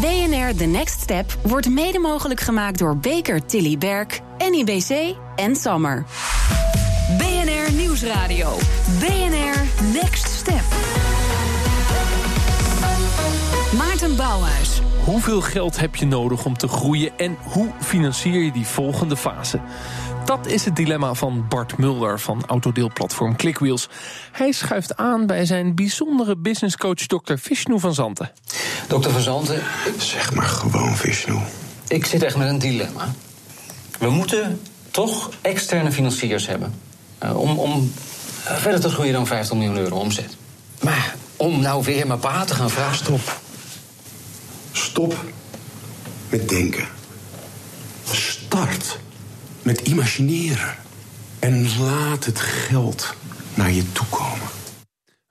BNR The Next Step wordt mede mogelijk gemaakt door Baker Tilly Berk, NIBC en Sammer. BNR Nieuwsradio. BNR Next Step. Maarten Bouwhuis. Hoeveel geld heb je nodig om te groeien en hoe financier je die volgende fase? Dat is het dilemma van Bart Mulder van autodeelplatform Clickwheels. Hij schuift aan bij zijn bijzondere businesscoach Dr. Vishnu van Zanten. Dokter Van Zanten, Zeg maar gewoon Vishnu. ik zit echt met een dilemma. We moeten toch externe financiers hebben. eh, om om verder te groeien dan 50 miljoen euro omzet. Maar om nou weer mijn pa te gaan vragen... Stop. Stop met denken. Start met imagineren. En laat het geld naar je toe komen.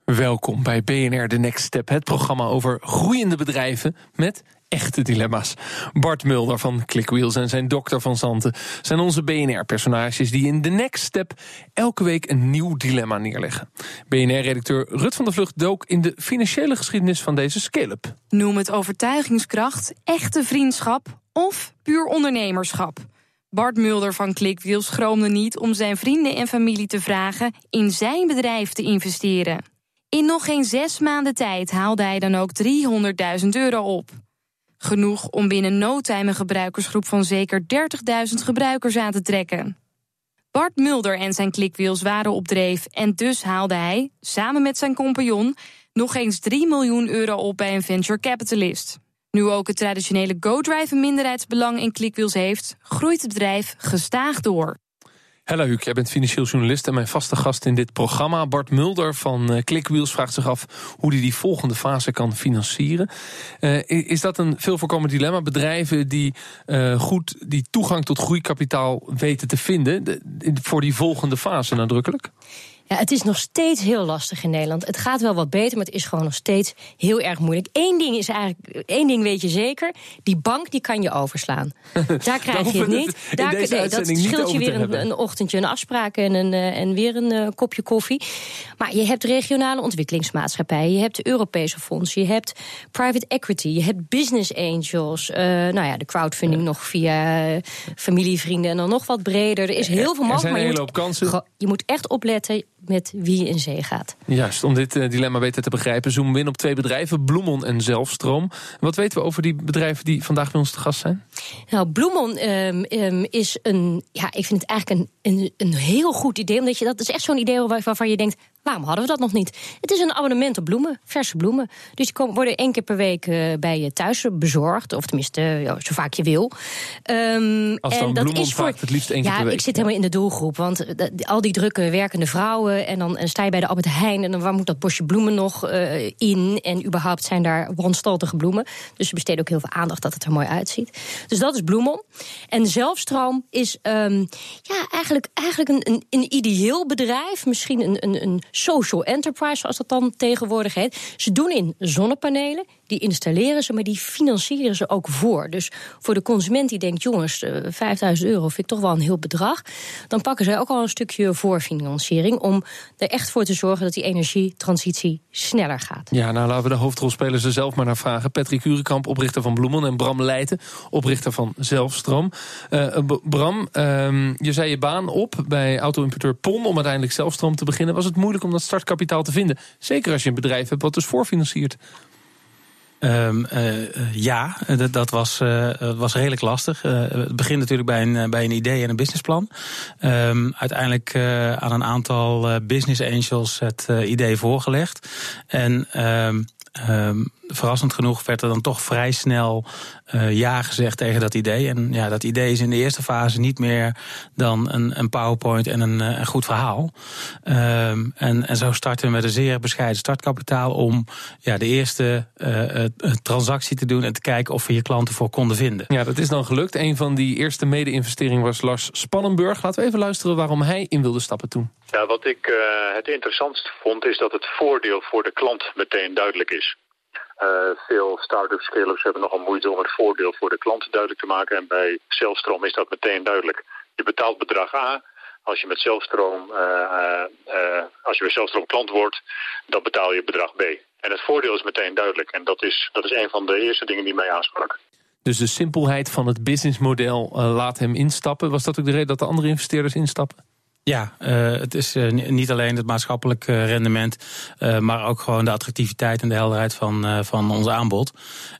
Welkom bij BNR The Next Step, het programma over groeiende bedrijven met echte dilemma's. Bart Mulder van Clickwheels en zijn dokter van Zanten zijn onze BNR-personages die in The Next Step elke week een nieuw dilemma neerleggen. BNR-redacteur Rut van der Vlucht dook in de financiële geschiedenis van deze scale-up. Noem het overtuigingskracht, echte vriendschap of puur ondernemerschap. Bart Mulder van Clickwheels schroomde niet om zijn vrienden en familie te vragen in zijn bedrijf te investeren. In nog geen zes maanden tijd haalde hij dan ook 300.000 euro op. Genoeg om binnen no time een gebruikersgroep van zeker 30.000 gebruikers aan te trekken. Bart Mulder en zijn Clickwheels waren op dreef en dus haalde hij, samen met zijn compagnon, nog eens 3 miljoen euro op bij een venture capitalist. Nu ook het traditionele GoDrive een minderheidsbelang in Clickwheels heeft, groeit het bedrijf gestaag door. Hella Huuk, jij bent financieel journalist en mijn vaste gast in dit programma. Bart Mulder van eh, Clickwheels vraagt zich af hoe hij die volgende fase kan financieren. Eh, is dat een veel voorkomend dilemma? Bedrijven die eh, goed die toegang tot groeikapitaal weten te vinden de- voor die volgende fase nadrukkelijk? Ja, het is nog steeds heel lastig in Nederland. Het gaat wel wat beter, maar het is gewoon nog steeds heel erg moeilijk. Eén ding is eigenlijk, één ding weet je zeker: die bank die kan je overslaan. Daar krijg je het niet. Daar, nee, dat scheelt je weer een, een ochtendje een afspraak en, een, eh, en weer een eh, kopje koffie. Maar je hebt regionale ontwikkelingsmaatschappijen, je hebt de Europese fondsen, je hebt private equity, je hebt business angels. eh, nou ja, de crowdfunding nog via familie, vrienden en dan nog wat breder. Er is heel veel Er mogelijk. maar je moet, je moet echt opletten met wie in zee gaat. Juist, om dit eh, dilemma beter te begrijpen, zoomen we in op twee bedrijven, Bloemon en Zelfstroom. Wat weten we over die bedrijven die vandaag bij ons te gast zijn? Nou, Bloemon ehm, ehm, is een. Ja, ik vind het eigenlijk een, een, een heel goed idee. Omdat je dat is echt zo'n idee waar- waarvan je denkt. Waarom hadden we dat nog niet? Het is een abonnement op bloemen, verse bloemen. Dus die komen, worden één keer per week eh, bij je thuis bezorgd. Of tenminste, ja, zo vaak je wil. Ehm, Als dan Bloemon vraagt, het liefst één keer ja, per week. ik zit helemaal in de doelgroep. Want eh, dat- al die drukke werkende vrouwen. En dan en sta je bij de Albert Heijn. En dan waar moet dat bosje bloemen nog eh, in? En überhaupt zijn daar wanstaltige bloemen. Dus ze besteden ook heel veel aandacht dat het er mooi uitziet. Dus dat is Bloemon. En Zelfstroom is ehm, ja, eigenlijk, eigenlijk een, een, een ideeel bedrijf. Misschien een, een, een social enterprise, zoals dat dan tegenwoordig heet. Ze doen in zonnepanelen. Die installeren ze, maar die financieren ze ook voor. Dus voor de consument die denkt, jongens, eh, 5000 euro vind ik toch wel een heel bedrag. Dan pakken zij ook al een stukje voorfinanciering om er echt voor te zorgen dat die energietransitie sneller gaat. Ja, nou laten we de hoofdrolspelers er zelf maar naar vragen. Patrick Hurenkamp, oprichter van Bloemon. En Bram Leijten, oprichter van Zelfstroom. Eh, B- Bram, ehm, je zei je baan op bij auto-importeur PON... om uiteindelijk Zelfstroom te beginnen. Was het moeilijk om dat startkapitaal te vinden? Zeker als je een bedrijf hebt wat dus voorfinanciert. Ehm, eh, eh, ja, eh, dat, dat was, eh, was redelijk lastig. Het begint natuurlijk bij een, bij een idee en een businessplan. Ehm, uiteindelijk aan een aantal business angels het idee voorgelegd. En ehm, verrassend genoeg werd er dan toch vrij snel eh, ja gezegd tegen dat idee. En ja, dat idee is in de eerste fase niet meer dan een, een PowerPoint en een, eh, een goed verhaal. Ehm, en, en zo starten we met een zeer bescheiden startkapitaal om ja, de eerste eh, eh, transactie te doen en te kijken of we hier klanten voor konden vinden. Ja, dat is dan gelukt. Een van die eerste mede-investeringen was Lars Spannenburg. Laten we even luisteren waarom hij in wilde stappen toen. Ja, wat ik eh, het interessantst vond is dat het voordeel voor de klant meteen duidelijk is. Eh, veel start-ups, scale-ups hebben nogal moeite om het voordeel voor de klant duidelijk te maken. En bij Zelfstroom is dat meteen duidelijk. Je betaalt bedrag A. Als je met Zelfstroom, eh, eh, als je bij Zelfstroom klant wordt, dan betaal je bedrag B. En het voordeel is meteen duidelijk. En dat is, dat is een van de eerste dingen die mij aansprak. Dus de simpelheid van het businessmodel laat hem instappen. Was dat ook de reden dat de andere investeerders instappen? Ja, uh, het is uh, niet alleen het maatschappelijk rendement, uh, maar ook gewoon de attractiviteit en de helderheid van, van ons aanbod.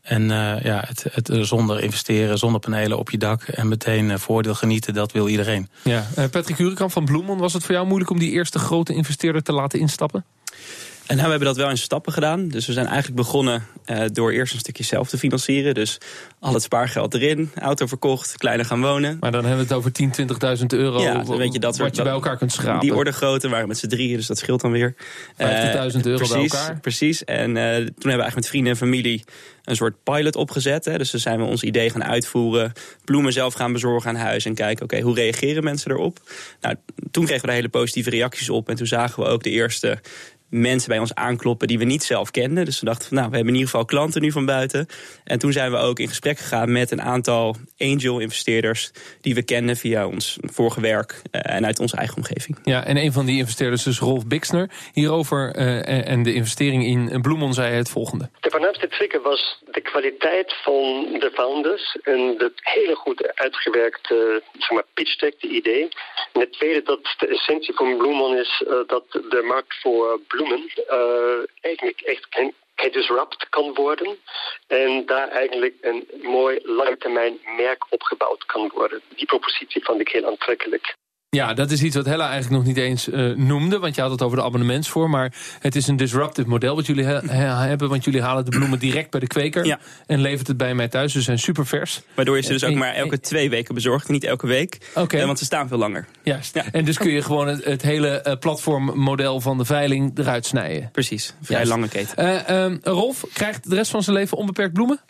En ja, het, het, zonder investeren, zonder panelen op je dak en meteen voordeel genieten, dat wil iedereen. Ja, Patrick Hurekamp van Bloemon, was het voor jou moeilijk om die eerste grote investeerder te laten instappen? En nou, we hebben dat wel in stappen gedaan. Dus we zijn eigenlijk begonnen uh, door eerst een stukje zelf te financieren. Dus al het spaargeld erin, auto verkocht, kleiner gaan wonen. Maar dan hebben we het over 10, 20.000 euro. Ja, dan weet je dat wat je bij elkaar kunt schrapen. Die orde grootte waren met z'n drieën, dus dat scheelt dan weer. 50.000 euro precies, bij elkaar. Precies. En uh, toen hebben we eigenlijk met vrienden en familie een soort pilot opgezet. Hè. Dus dan zijn we ons idee gaan uitvoeren. Bloemen zelf gaan bezorgen aan huis. En kijken, oké, okay, hoe reageren mensen erop? Nou, toen kregen we daar hele positieve reacties op. En toen zagen we ook de eerste mensen bij ons aankloppen die we niet zelf kenden. Dus we dachten van nou, we hebben in ieder geval klanten nu van buiten. En toen zijn we ook in gesprek gegaan met een aantal angel investeerders die we kennen via ons vorige werk uh, en uit onze eigen omgeving. Ja, en een van die investeerders is Rolf Bixner. Hierover uh, en de investering in Bloemon zei het volgende. De voornaamste trigger was de kwaliteit van de founders en het hele goed uitgewerkte zeg maar, pitch deck, de idee. En het tweede dat de essentie van Bloemon is uh, dat de markt voor uh, eigenlijk echt gedisrupt kan worden. En daar eigenlijk een mooi langetermijn merk opgebouwd kan worden. Die propositie vond ik heel aantrekkelijk. Ja, dat is iets wat Hella eigenlijk nog niet eens uh, noemde. Want je had het over de abonnementsvorm. Maar het is een disruptive model wat jullie hebben. Want jullie halen de bloemen direct bij de kweker. Ja. En levert het bij mij thuis. Ze zijn super vers. Waardoor je ze dus ook maar elke twee weken bezorgt. Niet elke week. Okay. Uh, want ze staan veel langer. Juist. Ja. En dus kun je gewoon het, het hele platformmodel van de veiling eruit snijden. Precies. Vrij Juist. lange keten. Um, Rolf krijgt de rest van zijn leven onbeperkt bloemen?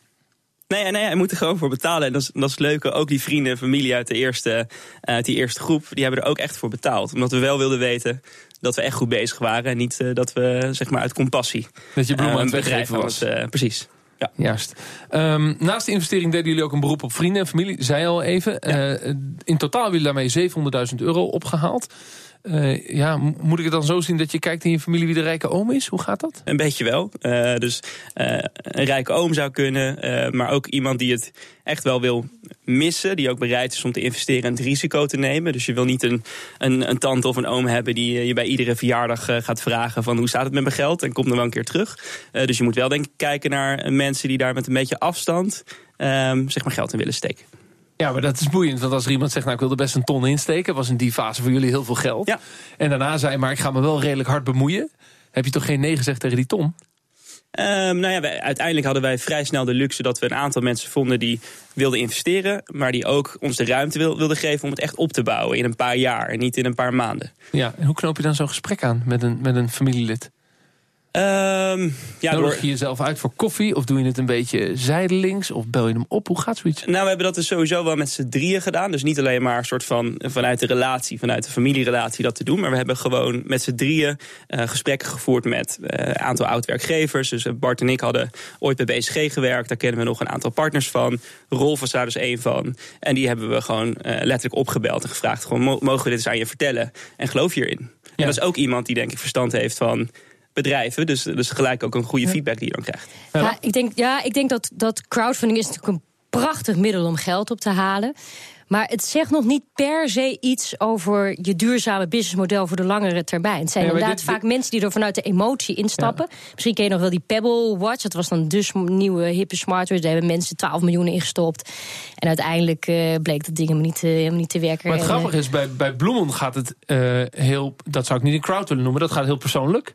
Nee, nee, hij moet er gewoon voor betalen. En dat is, dat is het leuke. Ook die vrienden en familie uit, de eerste, uit die eerste groep... die hebben er ook echt voor betaald. Omdat we wel wilden weten dat we echt goed bezig waren. En niet uh, dat we zeg maar uit compassie... Dat je bloemen uh, aan het weggeven was. Het, uh, precies. Ja. Juist. Um, naast de investering deden jullie ook een beroep op vrienden en familie. Zei al even. Ja. In totaal hebben jullie daarmee 700.000 euro opgehaald. Uh, ja, moet ik het dan zo zien dat je kijkt in je familie wie de rijke oom is? Hoe gaat dat? Een beetje wel. Uh, dus uh, een rijke oom zou kunnen, maar ook iemand die het echt wel wil missen. Die ook bereid is om te investeren en het risico te nemen. Dus je wil niet een, een, een tante of een oom hebben die je bij iedere verjaardag gaat vragen van hoe staat het met mijn geld en komt dan wel een keer terug. dus je moet wel denk ik kijken naar mensen die daar met een beetje afstand um, zeg maar geld in willen steken. Ja, maar dat is boeiend. Want als er iemand zegt, nou ik wil er best een ton insteken... was in die fase voor jullie heel veel geld. Ja. En daarna zei maar ik ga me wel redelijk hard bemoeien. Heb je toch geen nee gezegd tegen die ton? Um, nou ja, wij, uiteindelijk hadden wij vrij snel de luxe dat we een aantal mensen vonden die wilden investeren, maar die ook ons de ruimte wil, wilden geven om het echt op te bouwen in een paar jaar en niet in een paar maanden. Ja, en hoe knoop je dan zo'n gesprek aan met een, met een familielid? Um, ja, Nodig door... je jezelf uit voor koffie? Of doe je het een beetje zijdelings? Of bel je hem op? Hoe gaat zoiets? Nou, we hebben dat dus sowieso wel met z'n drieën gedaan. Dus niet alleen maar een soort van vanuit de relatie, vanuit de familierelatie dat te doen. Maar we hebben gewoon met z'n drieën uh, gesprekken gevoerd met een uh, aantal oud-werkgevers. Dus Bart en ik hadden ooit bij BCG gewerkt. Daar kennen we nog een aantal partners van. Rolf was daar dus één van. En die hebben we gewoon uh, letterlijk opgebeld en gevraagd. Gewoon, mogen we dit eens aan je vertellen? En geloof hierin? Ja. En dat is ook iemand die denk ik verstand heeft van bedrijven. Dus, dus gelijk ook een goede feedback die je dan krijgt. Ja, ik denk, ja, ik denk dat, dat crowdfunding is natuurlijk een prachtig middel om geld op te halen. Maar het zegt nog niet per se iets over je duurzame businessmodel voor de langere termijn. Het zijn ja, inderdaad dit, vaak dit... mensen die er vanuit de emotie instappen. Ja. Misschien ken je nog wel die Pebble Watch. Dat was dan dus nieuwe hippe smartwatch. Daar hebben mensen 12 miljoen ingestopt. En uiteindelijk uh, bleek dat ding helemaal niet, uh, helemaal niet te werken. Maar het grappige is, bij, bij Bloemon gaat het uh, heel... Dat zou ik niet een crowd willen noemen. Dat gaat heel persoonlijk.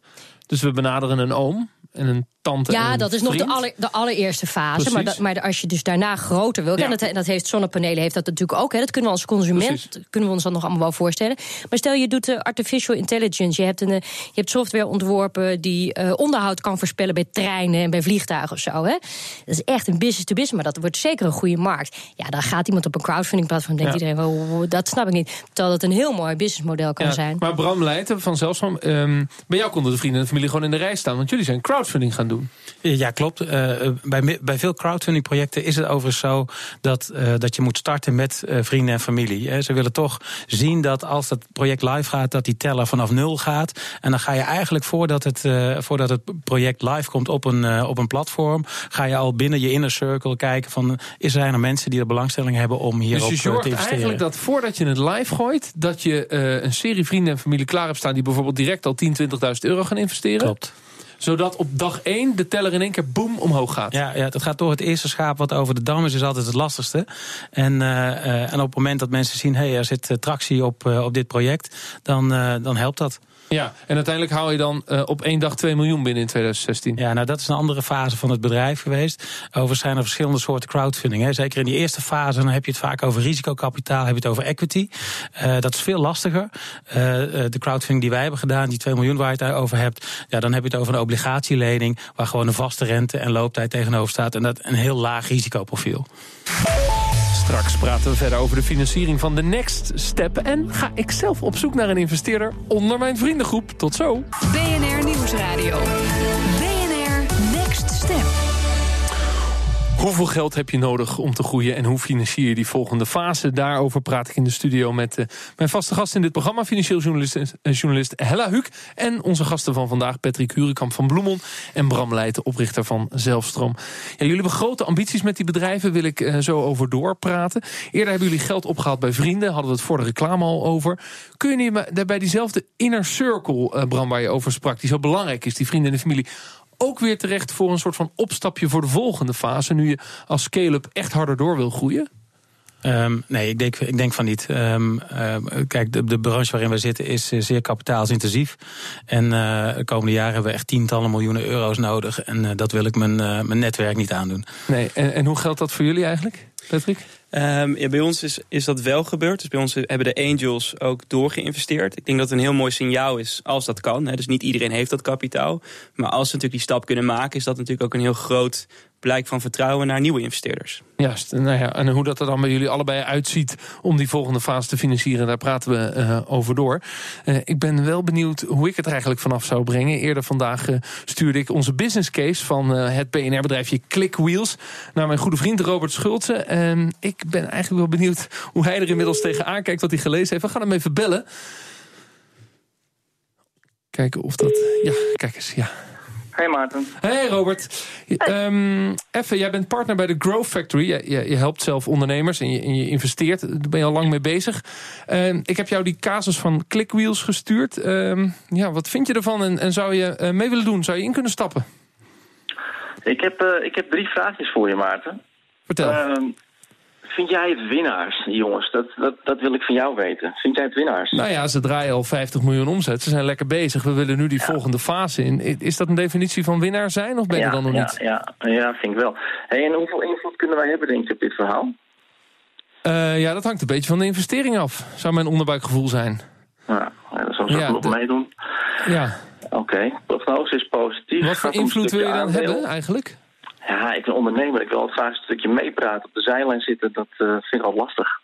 Dus we benaderen een oom en een tante. Ja, dat is nog de, aller, de allereerste fase. Maar, dat, maar, als je dus daarna groter wil. Ja. En, dat, en dat heeft zonnepanelen heeft dat natuurlijk ook. Hè, dat kunnen we als consument Precies. kunnen we ons dan nog allemaal wel voorstellen. Maar stel je doet uh, artificial intelligence. Je hebt, een, uh, je hebt software ontworpen die uh, onderhoud kan voorspellen bij treinen en bij vliegtuigen of zo. Hè. Dat is echt een business to business. Maar dat wordt zeker een goede markt. Ja, dan gaat iemand op een crowdfunding platform. Denkt ja. iedereen, oh, dat snap ik niet. Terwijl dat een heel mooi businessmodel kan ja. zijn. Maar Bram Leijten van Zelfsvam. Um, bij jou konden de vrienden en de familie gewoon in de rij staan. Want jullie zijn crowdfunding gaan doen. Doen. Ja, klopt. Uh, bij, bij veel crowdfunding projecten is het overigens zo dat, uh, dat je moet starten met uh, vrienden en familie. Ze willen toch zien dat als het project live gaat, dat die teller vanaf nul gaat. En dan ga je eigenlijk voordat het, voordat het project live komt op een, op een platform, ga je al binnen je inner circle kijken van is er nou mensen die er belangstelling hebben om hierop dus te investeren. Dus je zorgt eigenlijk dat voordat je het live gooit, dat je een serie vrienden en familie klaar hebt staan die bijvoorbeeld direct al 10, 20.000 euro gaan investeren. Klopt zodat op dag 1 de teller in één keer boem omhoog gaat. Ja, ja, dat gaat door het eerste schaap wat over de dam is, is altijd het lastigste. En, uh, en op het moment dat mensen zien, hé, hey, er zit tractie op, op dit project, dan, dan helpt dat. Ja, en uiteindelijk haal je dan uh, op één dag 2 miljoen binnen in 2016. Ja, nou dat is een andere fase van het bedrijf geweest. Overigens zijn er verschillende soorten crowdfunding. Hè. Zeker in die eerste fase dan heb je het vaak over risicokapitaal, heb je het over equity. Uh, dat is veel lastiger. Uh, de crowdfunding die wij hebben gedaan, die 2 miljoen waar je het over hebt, ja, dan heb je het over een obligatielening waar gewoon een vaste rente en looptijd tegenover staat. En dat een heel laag risicoprofiel. Straks praten we verder over de financiering van de Next Step. En ga ik zelf op zoek naar een investeerder onder mijn vriendengroep. Tot zo. BNR Nieuwsradio. Hoeveel geld heb je nodig om te groeien en hoe financier je die volgende fase? Daarover praat ik in de studio met uh, mijn vaste gast in dit programma, financieel journalist, uh, journalist Hella Huuk. En onze gasten van vandaag, Patrick Hurekamp van Bloemon en Bram Leijten, oprichter van Zelfstroom. Ja, jullie hebben grote ambities met die bedrijven, wil ik uh, zo over doorpraten. Eerder hebben jullie geld opgehaald bij vrienden, hadden we het voor de reclame al over. Kun je niet bij diezelfde inner circle, Bram, waar je over sprak, die zo belangrijk is, die vrienden en de familie, ook weer terecht voor een soort van opstapje voor de volgende fase, nu je als scale-up echt harder door wil groeien? Um, nee, ik denk, ik denk van niet. Um, uh, kijk, de, de branche waarin we zitten is uh, zeer kapitaalsintensief. En uh, de komende jaren hebben we echt tientallen miljoenen euro's nodig. En dat wil ik mijn, mijn netwerk niet aandoen. Nee, en, en hoe geldt dat voor jullie eigenlijk, Patrick? Um, ja, bij ons is, is dat wel gebeurd. Dus bij ons hebben de angels ook doorgeïnvesteerd. Ik denk dat het een heel mooi signaal is als dat kan. Hè. Dus niet iedereen heeft dat kapitaal. Maar als ze natuurlijk die stap kunnen maken, is dat natuurlijk ook een heel groot blijk van vertrouwen naar nieuwe investeerders. Juist, nou ja, en hoe dat er dan bij jullie allebei uitziet om die volgende fase te financieren, daar praten we uh, over door. Uh, ik ben wel benieuwd hoe ik het er eigenlijk vanaf zou brengen. Eerder vandaag uh, stuurde ik onze business case van het PNR-bedrijfje Clickwheels naar mijn goede vriend Robert Schultze. En ik ben eigenlijk wel benieuwd hoe hij er inmiddels tegenaan kijkt, wat hij gelezen heeft. We gaan hem even bellen. Kijken of dat. Ja, kijk eens, ja. Hey Maarten. Hey Robert. Um, even, jij bent partner bij de Growth Factory. Je, je, je helpt zelf ondernemers en je, en je, investeert. Daar ben je al lang mee bezig. Um, ik heb jou die casus van Clickwheels gestuurd. Um, ja, wat vind je ervan en, en zou je uh, mee willen doen? Zou je in kunnen stappen? Ik heb, uh, ik heb drie vraagjes voor je, Maarten. Vertel. Vind jij het winnaars, jongens? Dat, dat, dat wil ik van jou weten. Vind jij het winnaars? Nou ja, ze draaien al 50 miljoen omzet. Ze zijn lekker bezig. We willen nu die ja. volgende fase in. Is dat een definitie van winnaar zijn of ben je ja, dan nog ja, niet? Ja, ja, vind ik wel. Hey, en hoeveel invloed kunnen wij hebben, denk je, op dit verhaal? Uh, ja, dat hangt een beetje van de investering af. Zou mijn onderbuikgevoel zijn. Ja, dat zal ze ja, nog meedoen. Ja. Oké, okay. prognose is positief. Wat voor invloed wil je dan hebben eigenlijk? Ja, ik ben ondernemer. Ik wil altijd graag een stukje meepraten. Op de zijlijn zitten, dat uh, vind ik al lastig.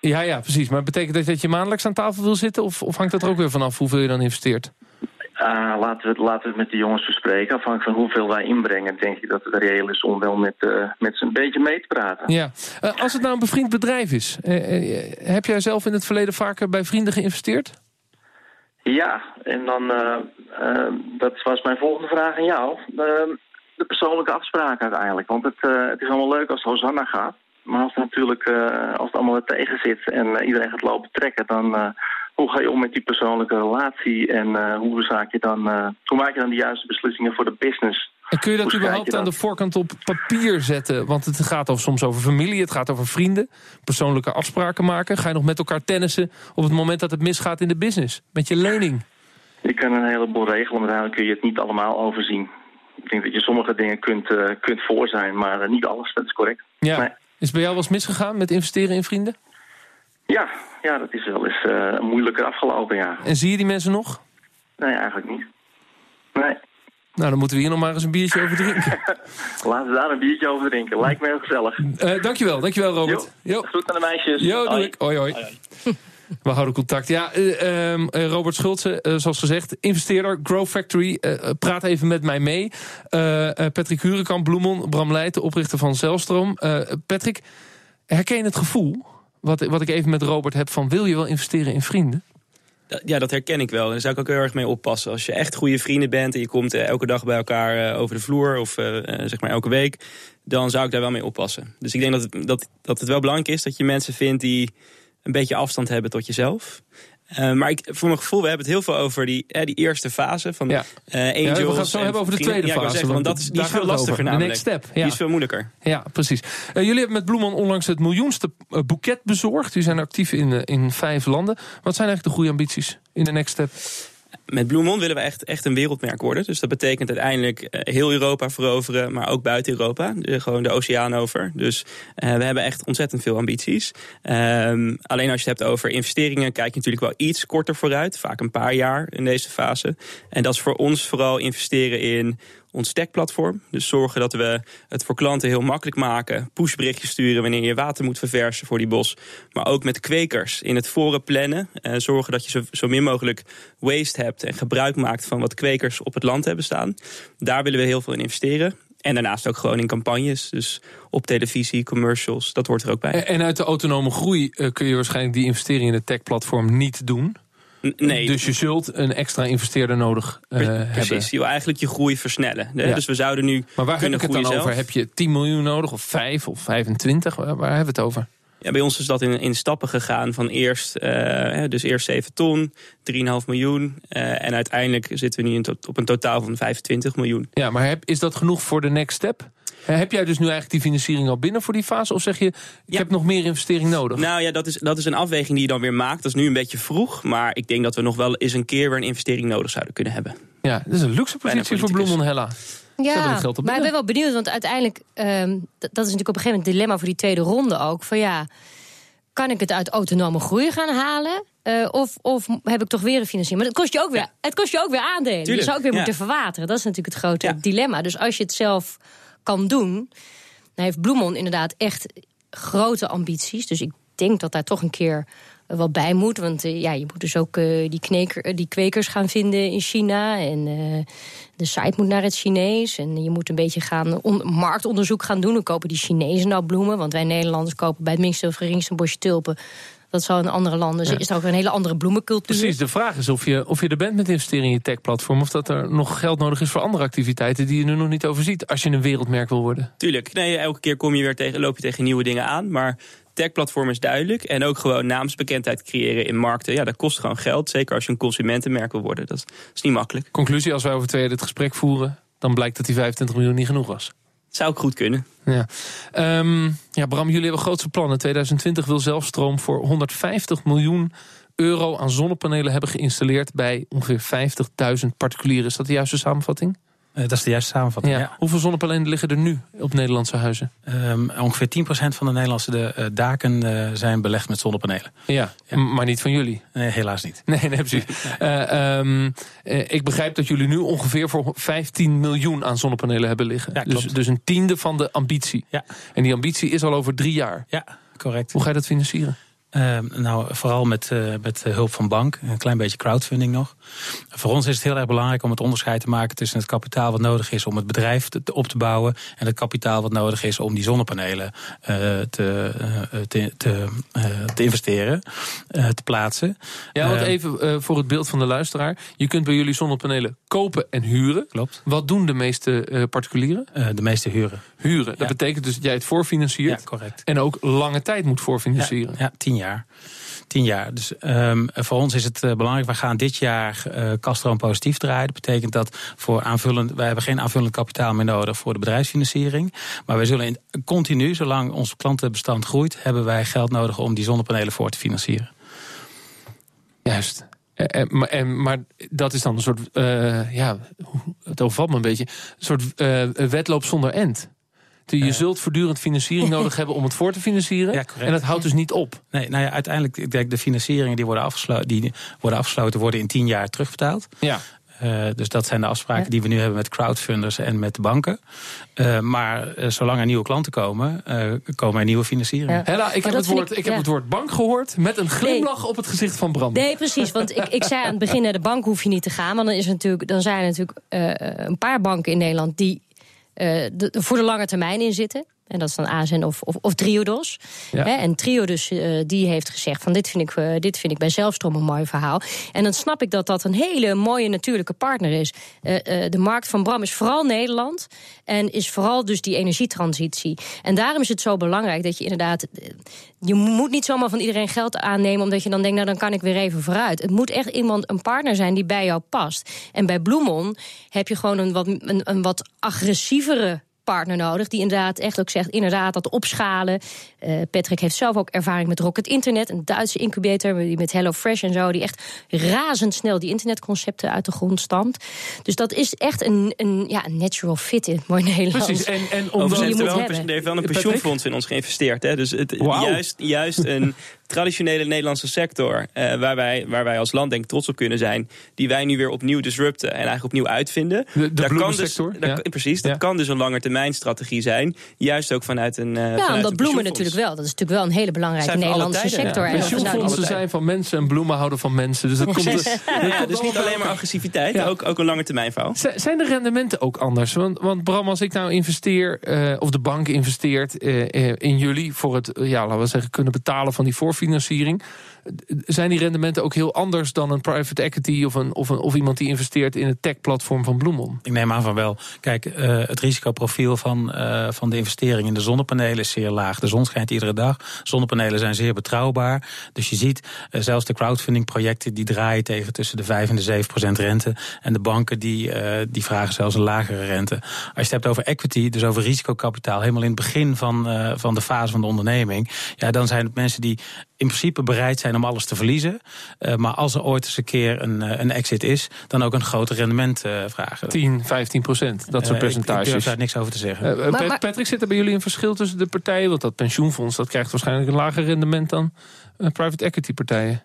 Ja, ja, precies. Maar betekent dat dat je maandelijks aan tafel wil zitten? Of, of hangt dat er ook weer vanaf hoeveel je dan investeert? Uh, laten, we het, laten we het met de jongens bespreken. Afhankelijk van hoeveel wij inbrengen, denk ik dat het reëel is om wel met, uh, met ze een beetje mee te praten. Ja. Uh, als het nou een bevriend bedrijf is, heb jij zelf in het verleden vaker bij vrienden geïnvesteerd? Ja, en dan, dat was mijn volgende vraag aan jou de persoonlijke afspraak uiteindelijk. Want het, uh, het is allemaal leuk als Hosanna gaat. Maar als het natuurlijk uh, als het allemaal er tegen zit en uh, iedereen gaat lopen trekken... dan hoe ga je om met die persoonlijke relatie en hoe, zaak je dan, hoe maak je dan de juiste beslissingen voor de business... En kun je dat überhaupt aan de voorkant op papier zetten? Want het gaat over, soms over familie, het gaat over vrienden. Persoonlijke afspraken maken. Ga je nog met elkaar tennissen op het moment dat het misgaat in de business? Met je lening? Je kan een heleboel regelen, maar daar kun je het niet allemaal overzien. Ik denk dat je sommige dingen kunt, uh, kunt voor zijn, maar uh, niet alles, dat is correct. Ja. Nee. Is bij jou wel eens misgegaan met investeren in vrienden? Ja, ja dat is wel eens uh, moeilijker afgelopen, ja. En zie je die mensen nog? Nee, eigenlijk niet. Nee. Nou, dan moeten we hier nog maar eens een biertje over drinken. Laten we daar een biertje over drinken. Lijkt me heel gezellig. Uh, dankjewel, dankjewel Robert. Jo, jo. Groet aan de meisjes. Jo, doe hoi. ik. Hoi, hoi. hoi, hoi. We houden contact. Ja, uh, um, Robert Schultze, uh, zoals gezegd, investeerder, Grow Factory. Praat even met mij mee. Patrick Hurenkamp, Bloemon, Bram Leijten, oprichter van Zelstroom. Patrick, herken je het gevoel, wat, wat ik even met Robert heb, van wil je wel investeren in vrienden? Ja, dat herken ik wel. Daar zou ik ook heel erg mee oppassen. Als je echt goede vrienden bent en je komt elke dag bij elkaar over de vloer... of zeg maar elke week, dan zou ik daar wel mee oppassen. Dus ik denk dat dat, dat het wel belangrijk is dat je mensen vindt die een beetje afstand hebben tot jezelf. Uh, maar ik, voor mijn gevoel, we hebben het heel veel over die, eh, die eerste fase van ja. uh, Angels. Ja, we gaan het zo hebben over de tweede ja, fase. Zeggen, want dat is, die is veel lastiger namelijk. De next step. Die is veel moeilijker. Ja, precies. jullie hebben met Bloeman onlangs het miljoenste boeket bezorgd. Die zijn actief in, in vijf landen. Wat zijn eigenlijk de goede ambities in de next step? Met Bloemon willen we echt, echt een wereldmerk worden. Dus dat betekent uiteindelijk eh, heel Europa veroveren, maar ook buiten Europa. gewoon de oceaan over. Dus uh, we hebben echt ontzettend veel ambities. Um, alleen als je het hebt over investeringen, kijk je natuurlijk wel iets korter vooruit. Vaak een paar jaar in deze fase. En dat is voor ons vooral investeren in ons tech-platform. Dus zorgen dat we het voor klanten heel makkelijk maken. Pushberichtjes sturen wanneer je water moet verversen voor die bos. Maar ook met kwekers in het voren plannen. En eh, zorgen dat je zo, zo min mogelijk waste hebt en gebruik maakt van wat kwekers op het land hebben staan. Daar willen we heel veel in investeren. En daarnaast ook gewoon in campagnes. Dus op televisie, commercials, dat hoort er ook bij. En uit de autonome groei eh, kun je waarschijnlijk die investering in het tech-platform niet doen. Nee. Dus je zult een extra investeerder nodig uh, hebben. Precies, je wil eigenlijk je groei versnellen. Ja. Dus we zouden nu Maar waar heb ik het dan zelf? over? Heb je 10 miljoen nodig of 5 of 25? Waar, waar hebben we het over? Ja, bij ons is dat in, in stappen gegaan van eerst, uh, dus eerst 7 ton, 3,5 miljoen. Uh, en uiteindelijk zitten we nu op een totaal van 25 miljoen. Ja, maar heb, is dat genoeg voor de next step? Heb jij dus nu eigenlijk die financiering al binnen voor die fase? Of zeg je, ik ja. heb nog meer investering nodig? Nou ja, dat is, dat is een afweging die je dan weer maakt. Dat is nu een beetje vroeg. Maar ik denk dat we nog wel eens een keer weer een investering nodig zouden kunnen hebben. Ja, dat is een luxe positie voor Bloemon Hella. Ja, maar ik ben wel benieuwd, want uiteindelijk, um, dat, dat is natuurlijk op een gegeven moment het dilemma voor die tweede ronde ook. Van ja, kan ik het uit autonome groei gaan halen? Uh, of, of heb ik toch weer een financiering? Maar het kost je ook weer, ja. het kost je ook weer aandelen. Tuurlijk, je zou ook weer ja. moeten verwateren. Dat is natuurlijk het grote dilemma. Dus als je het zelf kan doen, dan heeft Bloemon inderdaad echt grote ambities. Dus ik denk dat daar toch een keer wat bij moet. Want uh, ja, je moet dus ook uh, die, kneker, die kwekers gaan vinden in China. En uh, de site moet naar het Chinees. En je moet een beetje gaan marktonderzoek gaan doen. Hoe kopen die Chinezen nou bloemen? Want wij Nederlanders kopen bij het minste of geringste een bosje tulpen. Dat zal in andere landen. Ja. Is er ook een hele andere bloemencultuur. Precies, de vraag is of je, of je er bent met investeren in je tech-platform. Of dat er nog geld nodig is voor andere activiteiten die je nu nog niet overziet. Als je een wereldmerk wil worden. Tuurlijk. Nee, elke keer kom je weer tegen, loop je tegen nieuwe dingen aan. Maar tech-platform is duidelijk. En ook gewoon naamsbekendheid creëren in markten. Ja, dat kost gewoon geld. Zeker als je een consumentenmerk wil worden. Dat is niet makkelijk. Conclusie, als wij over twee dit gesprek voeren... dan blijkt dat die 25 miljoen niet genoeg was. Zou ook goed kunnen. Ja. Um, ja, Bram, jullie hebben grootste plannen. 2020 wil Zelfstroom voor 150 miljoen euro aan zonnepanelen hebben geïnstalleerd... bij ongeveer 50.000 particulieren. Is dat de juiste samenvatting? Uh, dat is de juiste samenvatting, ja. ja. Hoeveel zonnepanelen liggen er nu op Nederlandse huizen? Um, ongeveer 10% van de Nederlandse de, uh, daken uh, zijn belegd met zonnepanelen. Ja, ja, maar niet van jullie? Nee, helaas niet. Nee, nee precies. um, ik begrijp dat jullie nu ongeveer voor 15 miljoen aan zonnepanelen hebben liggen. Ja, dus, dus een tiende van de ambitie. Ja. En die ambitie is al over drie jaar. Ja, correct. Hoe ga je dat financieren? Uh, nou, vooral met, uh, met hulp van bank. Een klein beetje crowdfunding nog. Voor ons is het heel erg belangrijk om het onderscheid te maken tussen het kapitaal wat nodig is om het bedrijf te, op te bouwen. En het kapitaal wat nodig is om die zonnepanelen uh, te, te, te, te, investeren, te plaatsen. Ja, want even voor het beeld van de luisteraar. Je kunt bij jullie zonnepanelen kopen en huren. Klopt. Wat doen de meeste particulieren? de meeste huren. Huren. Dat ja. betekent dus dat jij het voorfinanciert. Ja, correct. En ook lange tijd moet voorfinancieren. Ja, ja tien jaar. Tien jaar. Dus um, voor ons is het uh, belangrijk. We gaan dit jaar uh, positief draaien. Dat betekent dat voor aanvullend, wij hebben geen aanvullend kapitaal meer nodig voor de bedrijfsfinanciering. Maar wij zullen in, continu, zolang ons klantenbestand groeit, hebben wij geld nodig om die zonnepanelen voor te financieren. Juist. En, maar, en, maar dat is dan een soort, uh, ja, het overvalt me een beetje, een soort wedloop zonder end. Je zult voortdurend financiering nodig hebben om het voor te financieren. Ja, en dat houdt dus niet op. Nee, nou ja, uiteindelijk, ik denk de financieringen die worden afgesloten, die worden afgesloten, worden in tien jaar terugbetaald. Ja. Uh, dus dat zijn de afspraken Ja. die we nu hebben met crowdfunders en met de banken. Uh, maar uh, zolang er nieuwe klanten komen, komen er nieuwe financieringen. Hella, ik, heb het, woord, ik, ik heb het woord bank gehoord met een glimlach nee. op het gezicht van Bram. Nee, precies. Want ik, ik zei aan het begin naar de bank hoef je niet te gaan. Want dan, is er natuurlijk, dan zijn er natuurlijk een paar banken in Nederland die de, voor de lange termijn in zitten. En dat is dan ASN of, of, of Triodos. Ja. Hè, en Triodos uh, die heeft gezegd van dit vind, ik, uh, dit vind ik bij Zelfstroom een mooi verhaal. En dan snap ik dat dat een hele mooie natuurlijke partner is. Uh, de markt van Bram is vooral Nederland. En is vooral dus die energietransitie. En daarom is het zo belangrijk dat je inderdaad... Je moet niet zomaar van iedereen geld aannemen... omdat je dan denkt, nou dan kan ik weer even vooruit. Het moet echt iemand, een partner zijn die bij jou past. En bij Bloemon heb je gewoon een wat, een, een wat agressievere partner nodig. Die inderdaad echt ook zegt, inderdaad dat opschalen. Uh, Patrick heeft zelf ook ervaring met Rocket Internet. Een Duitse incubator die met HelloFresh en zo. Die echt razendsnel die internetconcepten uit de grond stampt. Dus dat is echt een, een, ja, een natural fit in het mooi Nederlands. Precies, en, en omdat je heeft er moet wel, een, er heeft wel een pensioenfonds in ons geïnvesteerd. Hè? Dus het, wow. juist, juist een traditionele Nederlandse sector... Uh, waar, wij, waar wij als land denk trots op kunnen zijn... die wij nu weer opnieuw disrupten en eigenlijk opnieuw uitvinden. De, de daar kan dus? Daar, ja. Precies, dat ja. kan dus een langetermijnstrategie zijn. Juist ook vanuit een uh, Ja, omdat bloemen natuurlijk wel. Dat is natuurlijk wel een hele belangrijke Nederlandse sector. Ja. Pensioenfondsen zijn van mensen en bloemen houden van mensen. Dus dat komt, dat ja, komt dus niet alleen maar agressiviteit, ja. ook, ook een lange termijn verhaal. Zijn de rendementen ook anders? Want, want Bram, als ik nou investeer, uh, of de bank investeert uh, in jullie... voor het, ja, laten we zeggen, kunnen betalen van die voorfinanciering... zijn die rendementen ook heel anders dan een private equity... of, een, of, een, of iemand die investeert in het tech-platform van Bloemon? Ik neem aan van wel. Kijk, uh, het risicoprofiel van, uh, van de investering in de zonnepanelen is zeer laag. De zon schijnt iedere dag. Zonnepanelen zijn zeer betrouwbaar. Dus je ziet, uh, zelfs de crowdfunding projecten... die draaien tegen tussen de 5 en de 7 procent rente. En de banken die, die vragen zelfs een lagere rente. Als je het hebt over equity, dus over risicokapitaal... helemaal in het begin van, van de fase van de onderneming... ja, dan zijn het mensen die in principe bereid zijn om alles te verliezen. Uh, maar als er ooit eens een keer een, uh, een exit is, dan ook een groter rendement uh, vragen. 10, 15 procent, dat soort percentages. Ik durf daar niks over te zeggen. Maar, maar, Patrick, zit er bij jullie een verschil tussen de partijen? Want dat pensioenfonds dat krijgt waarschijnlijk een lager rendement dan private equity partijen.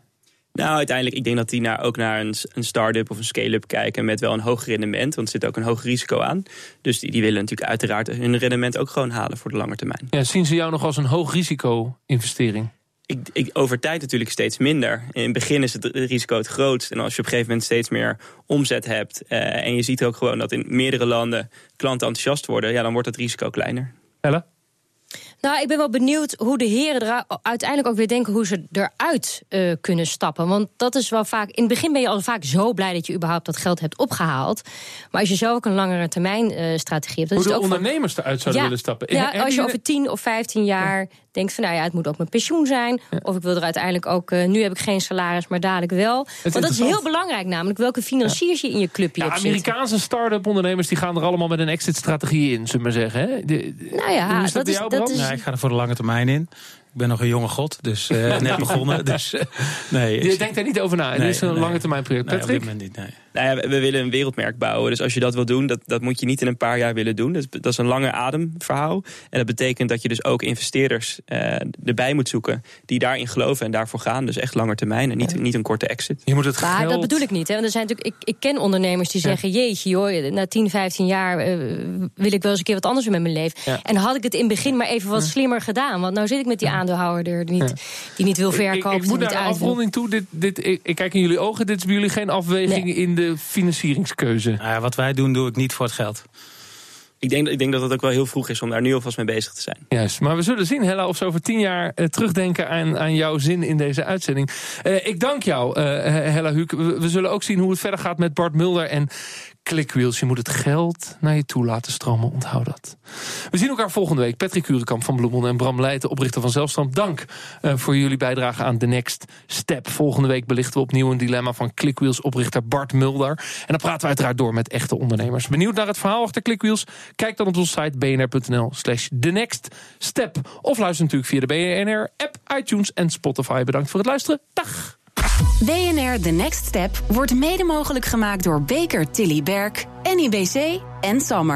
Nou, uiteindelijk, ik denk dat die naar, ook naar een, een start-up of een scale-up kijken met wel een hoog rendement. Want er zit ook een hoog risico aan. Dus die, die willen natuurlijk uiteraard hun rendement ook gewoon halen voor de lange termijn. Ja, zien ze jou nog als een hoog risico investering? Ik, ik, over tijd natuurlijk steeds minder. In het begin is het risico het grootst. En als je op een gegeven moment steeds meer omzet hebt... Uh, en je ziet ook gewoon dat in meerdere landen klanten enthousiast worden... ja, dan wordt het risico kleiner. Ella? Nou, ik ben wel benieuwd hoe de heren er uiteindelijk ook weer denken hoe ze eruit uh, kunnen stappen. Want dat is wel vaak. In het begin ben je al vaak zo blij dat je überhaupt dat geld hebt opgehaald. Maar als je zo ook een langere termijn uh, strategie hebt. Dan hoe is het de ook ondernemers van, eruit zouden ja, willen stappen. Ja, als je, je over 10 of 15 jaar ja. Denkt van nou ja, het moet ook mijn pensioen zijn. Ja. Of ik wil er uiteindelijk ook. Uh, nu heb ik geen salaris, maar dadelijk wel. Want dat is heel belangrijk, namelijk welke financiers je in je clubje ja, hebt. Amerikaanse start-up ondernemers die gaan er allemaal met een exit-strategie in, zullen we maar zeggen. Hè? De, nou ja, dat, dat, is, jou, dat is. Nee, ik ga er voor de lange termijn in. Ik ben nog een jonge god, dus uh, net begonnen. Dus, uh, nee, je denkt daar niet over na. Het nee, is een nee, lange termijn project. Nee, Patrick? op dit moment niet, nee. Nou ja, we willen een wereldmerk bouwen. Dus als je dat wil doen, dat, dat moet je niet in een paar jaar willen doen. Dat, dat is een lange ademverhaal. En dat betekent dat je dus ook investeerders uh, erbij moet zoeken... die daarin geloven en daarvoor gaan. Dus echt langer termijn en niet, ja. niet een korte exit. Je moet het maar geld... dat bedoel ik niet. Hè? Want er zijn natuurlijk, ik, ik ken ondernemers die zeggen... Ja. jeetje joh, na 10, 15 jaar wil ik wel eens een keer wat anders met mijn leven. Ja. En had ik het in het begin maar even wat slimmer gedaan. Want nou zit ik met die aandeelhouder die niet, die niet wil verkopen. Ik, ik, ik moet naar de afronding toe. Dit, dit, ik, ik, kijk in jullie ogen. Dit is bij jullie geen afweging nee. in de financieringskeuze. Nou ja, wat wij doen, doe ik niet voor het geld. Ik denk, ik denk dat het ook wel heel vroeg is om daar nu alvast mee bezig te zijn. Juist, maar we zullen zien, Hella, of ze over tien jaar uh, terugdenken aan, aan jouw zin in deze uitzending. Uh, ik dank jou, uh, Hella Huuk. We, we, zullen ook zien hoe het verder gaat met Bart Mulder en Clickwheels. Je moet het geld naar je toe laten stromen, onthoud dat. We zien elkaar volgende week. Patrick Kurenkamp van Bloemon en Bram Leijten, oprichter van Zelfstroom. Dank voor jullie bijdrage aan The Next Step. Volgende week belichten we opnieuw een dilemma van Clickwheels oprichter Bart Mulder. En dan praten we uiteraard door met echte ondernemers. Benieuwd naar het verhaal achter Clickwheels? Kijk dan op onze site bnr.nl slash The Next Step. Of luister natuurlijk via de BNR-app, iTunes en Spotify. Bedankt voor het luisteren. Dag! BNR The Next Step wordt mede mogelijk gemaakt door Baker Tilly Berk, NIBC en Sammer.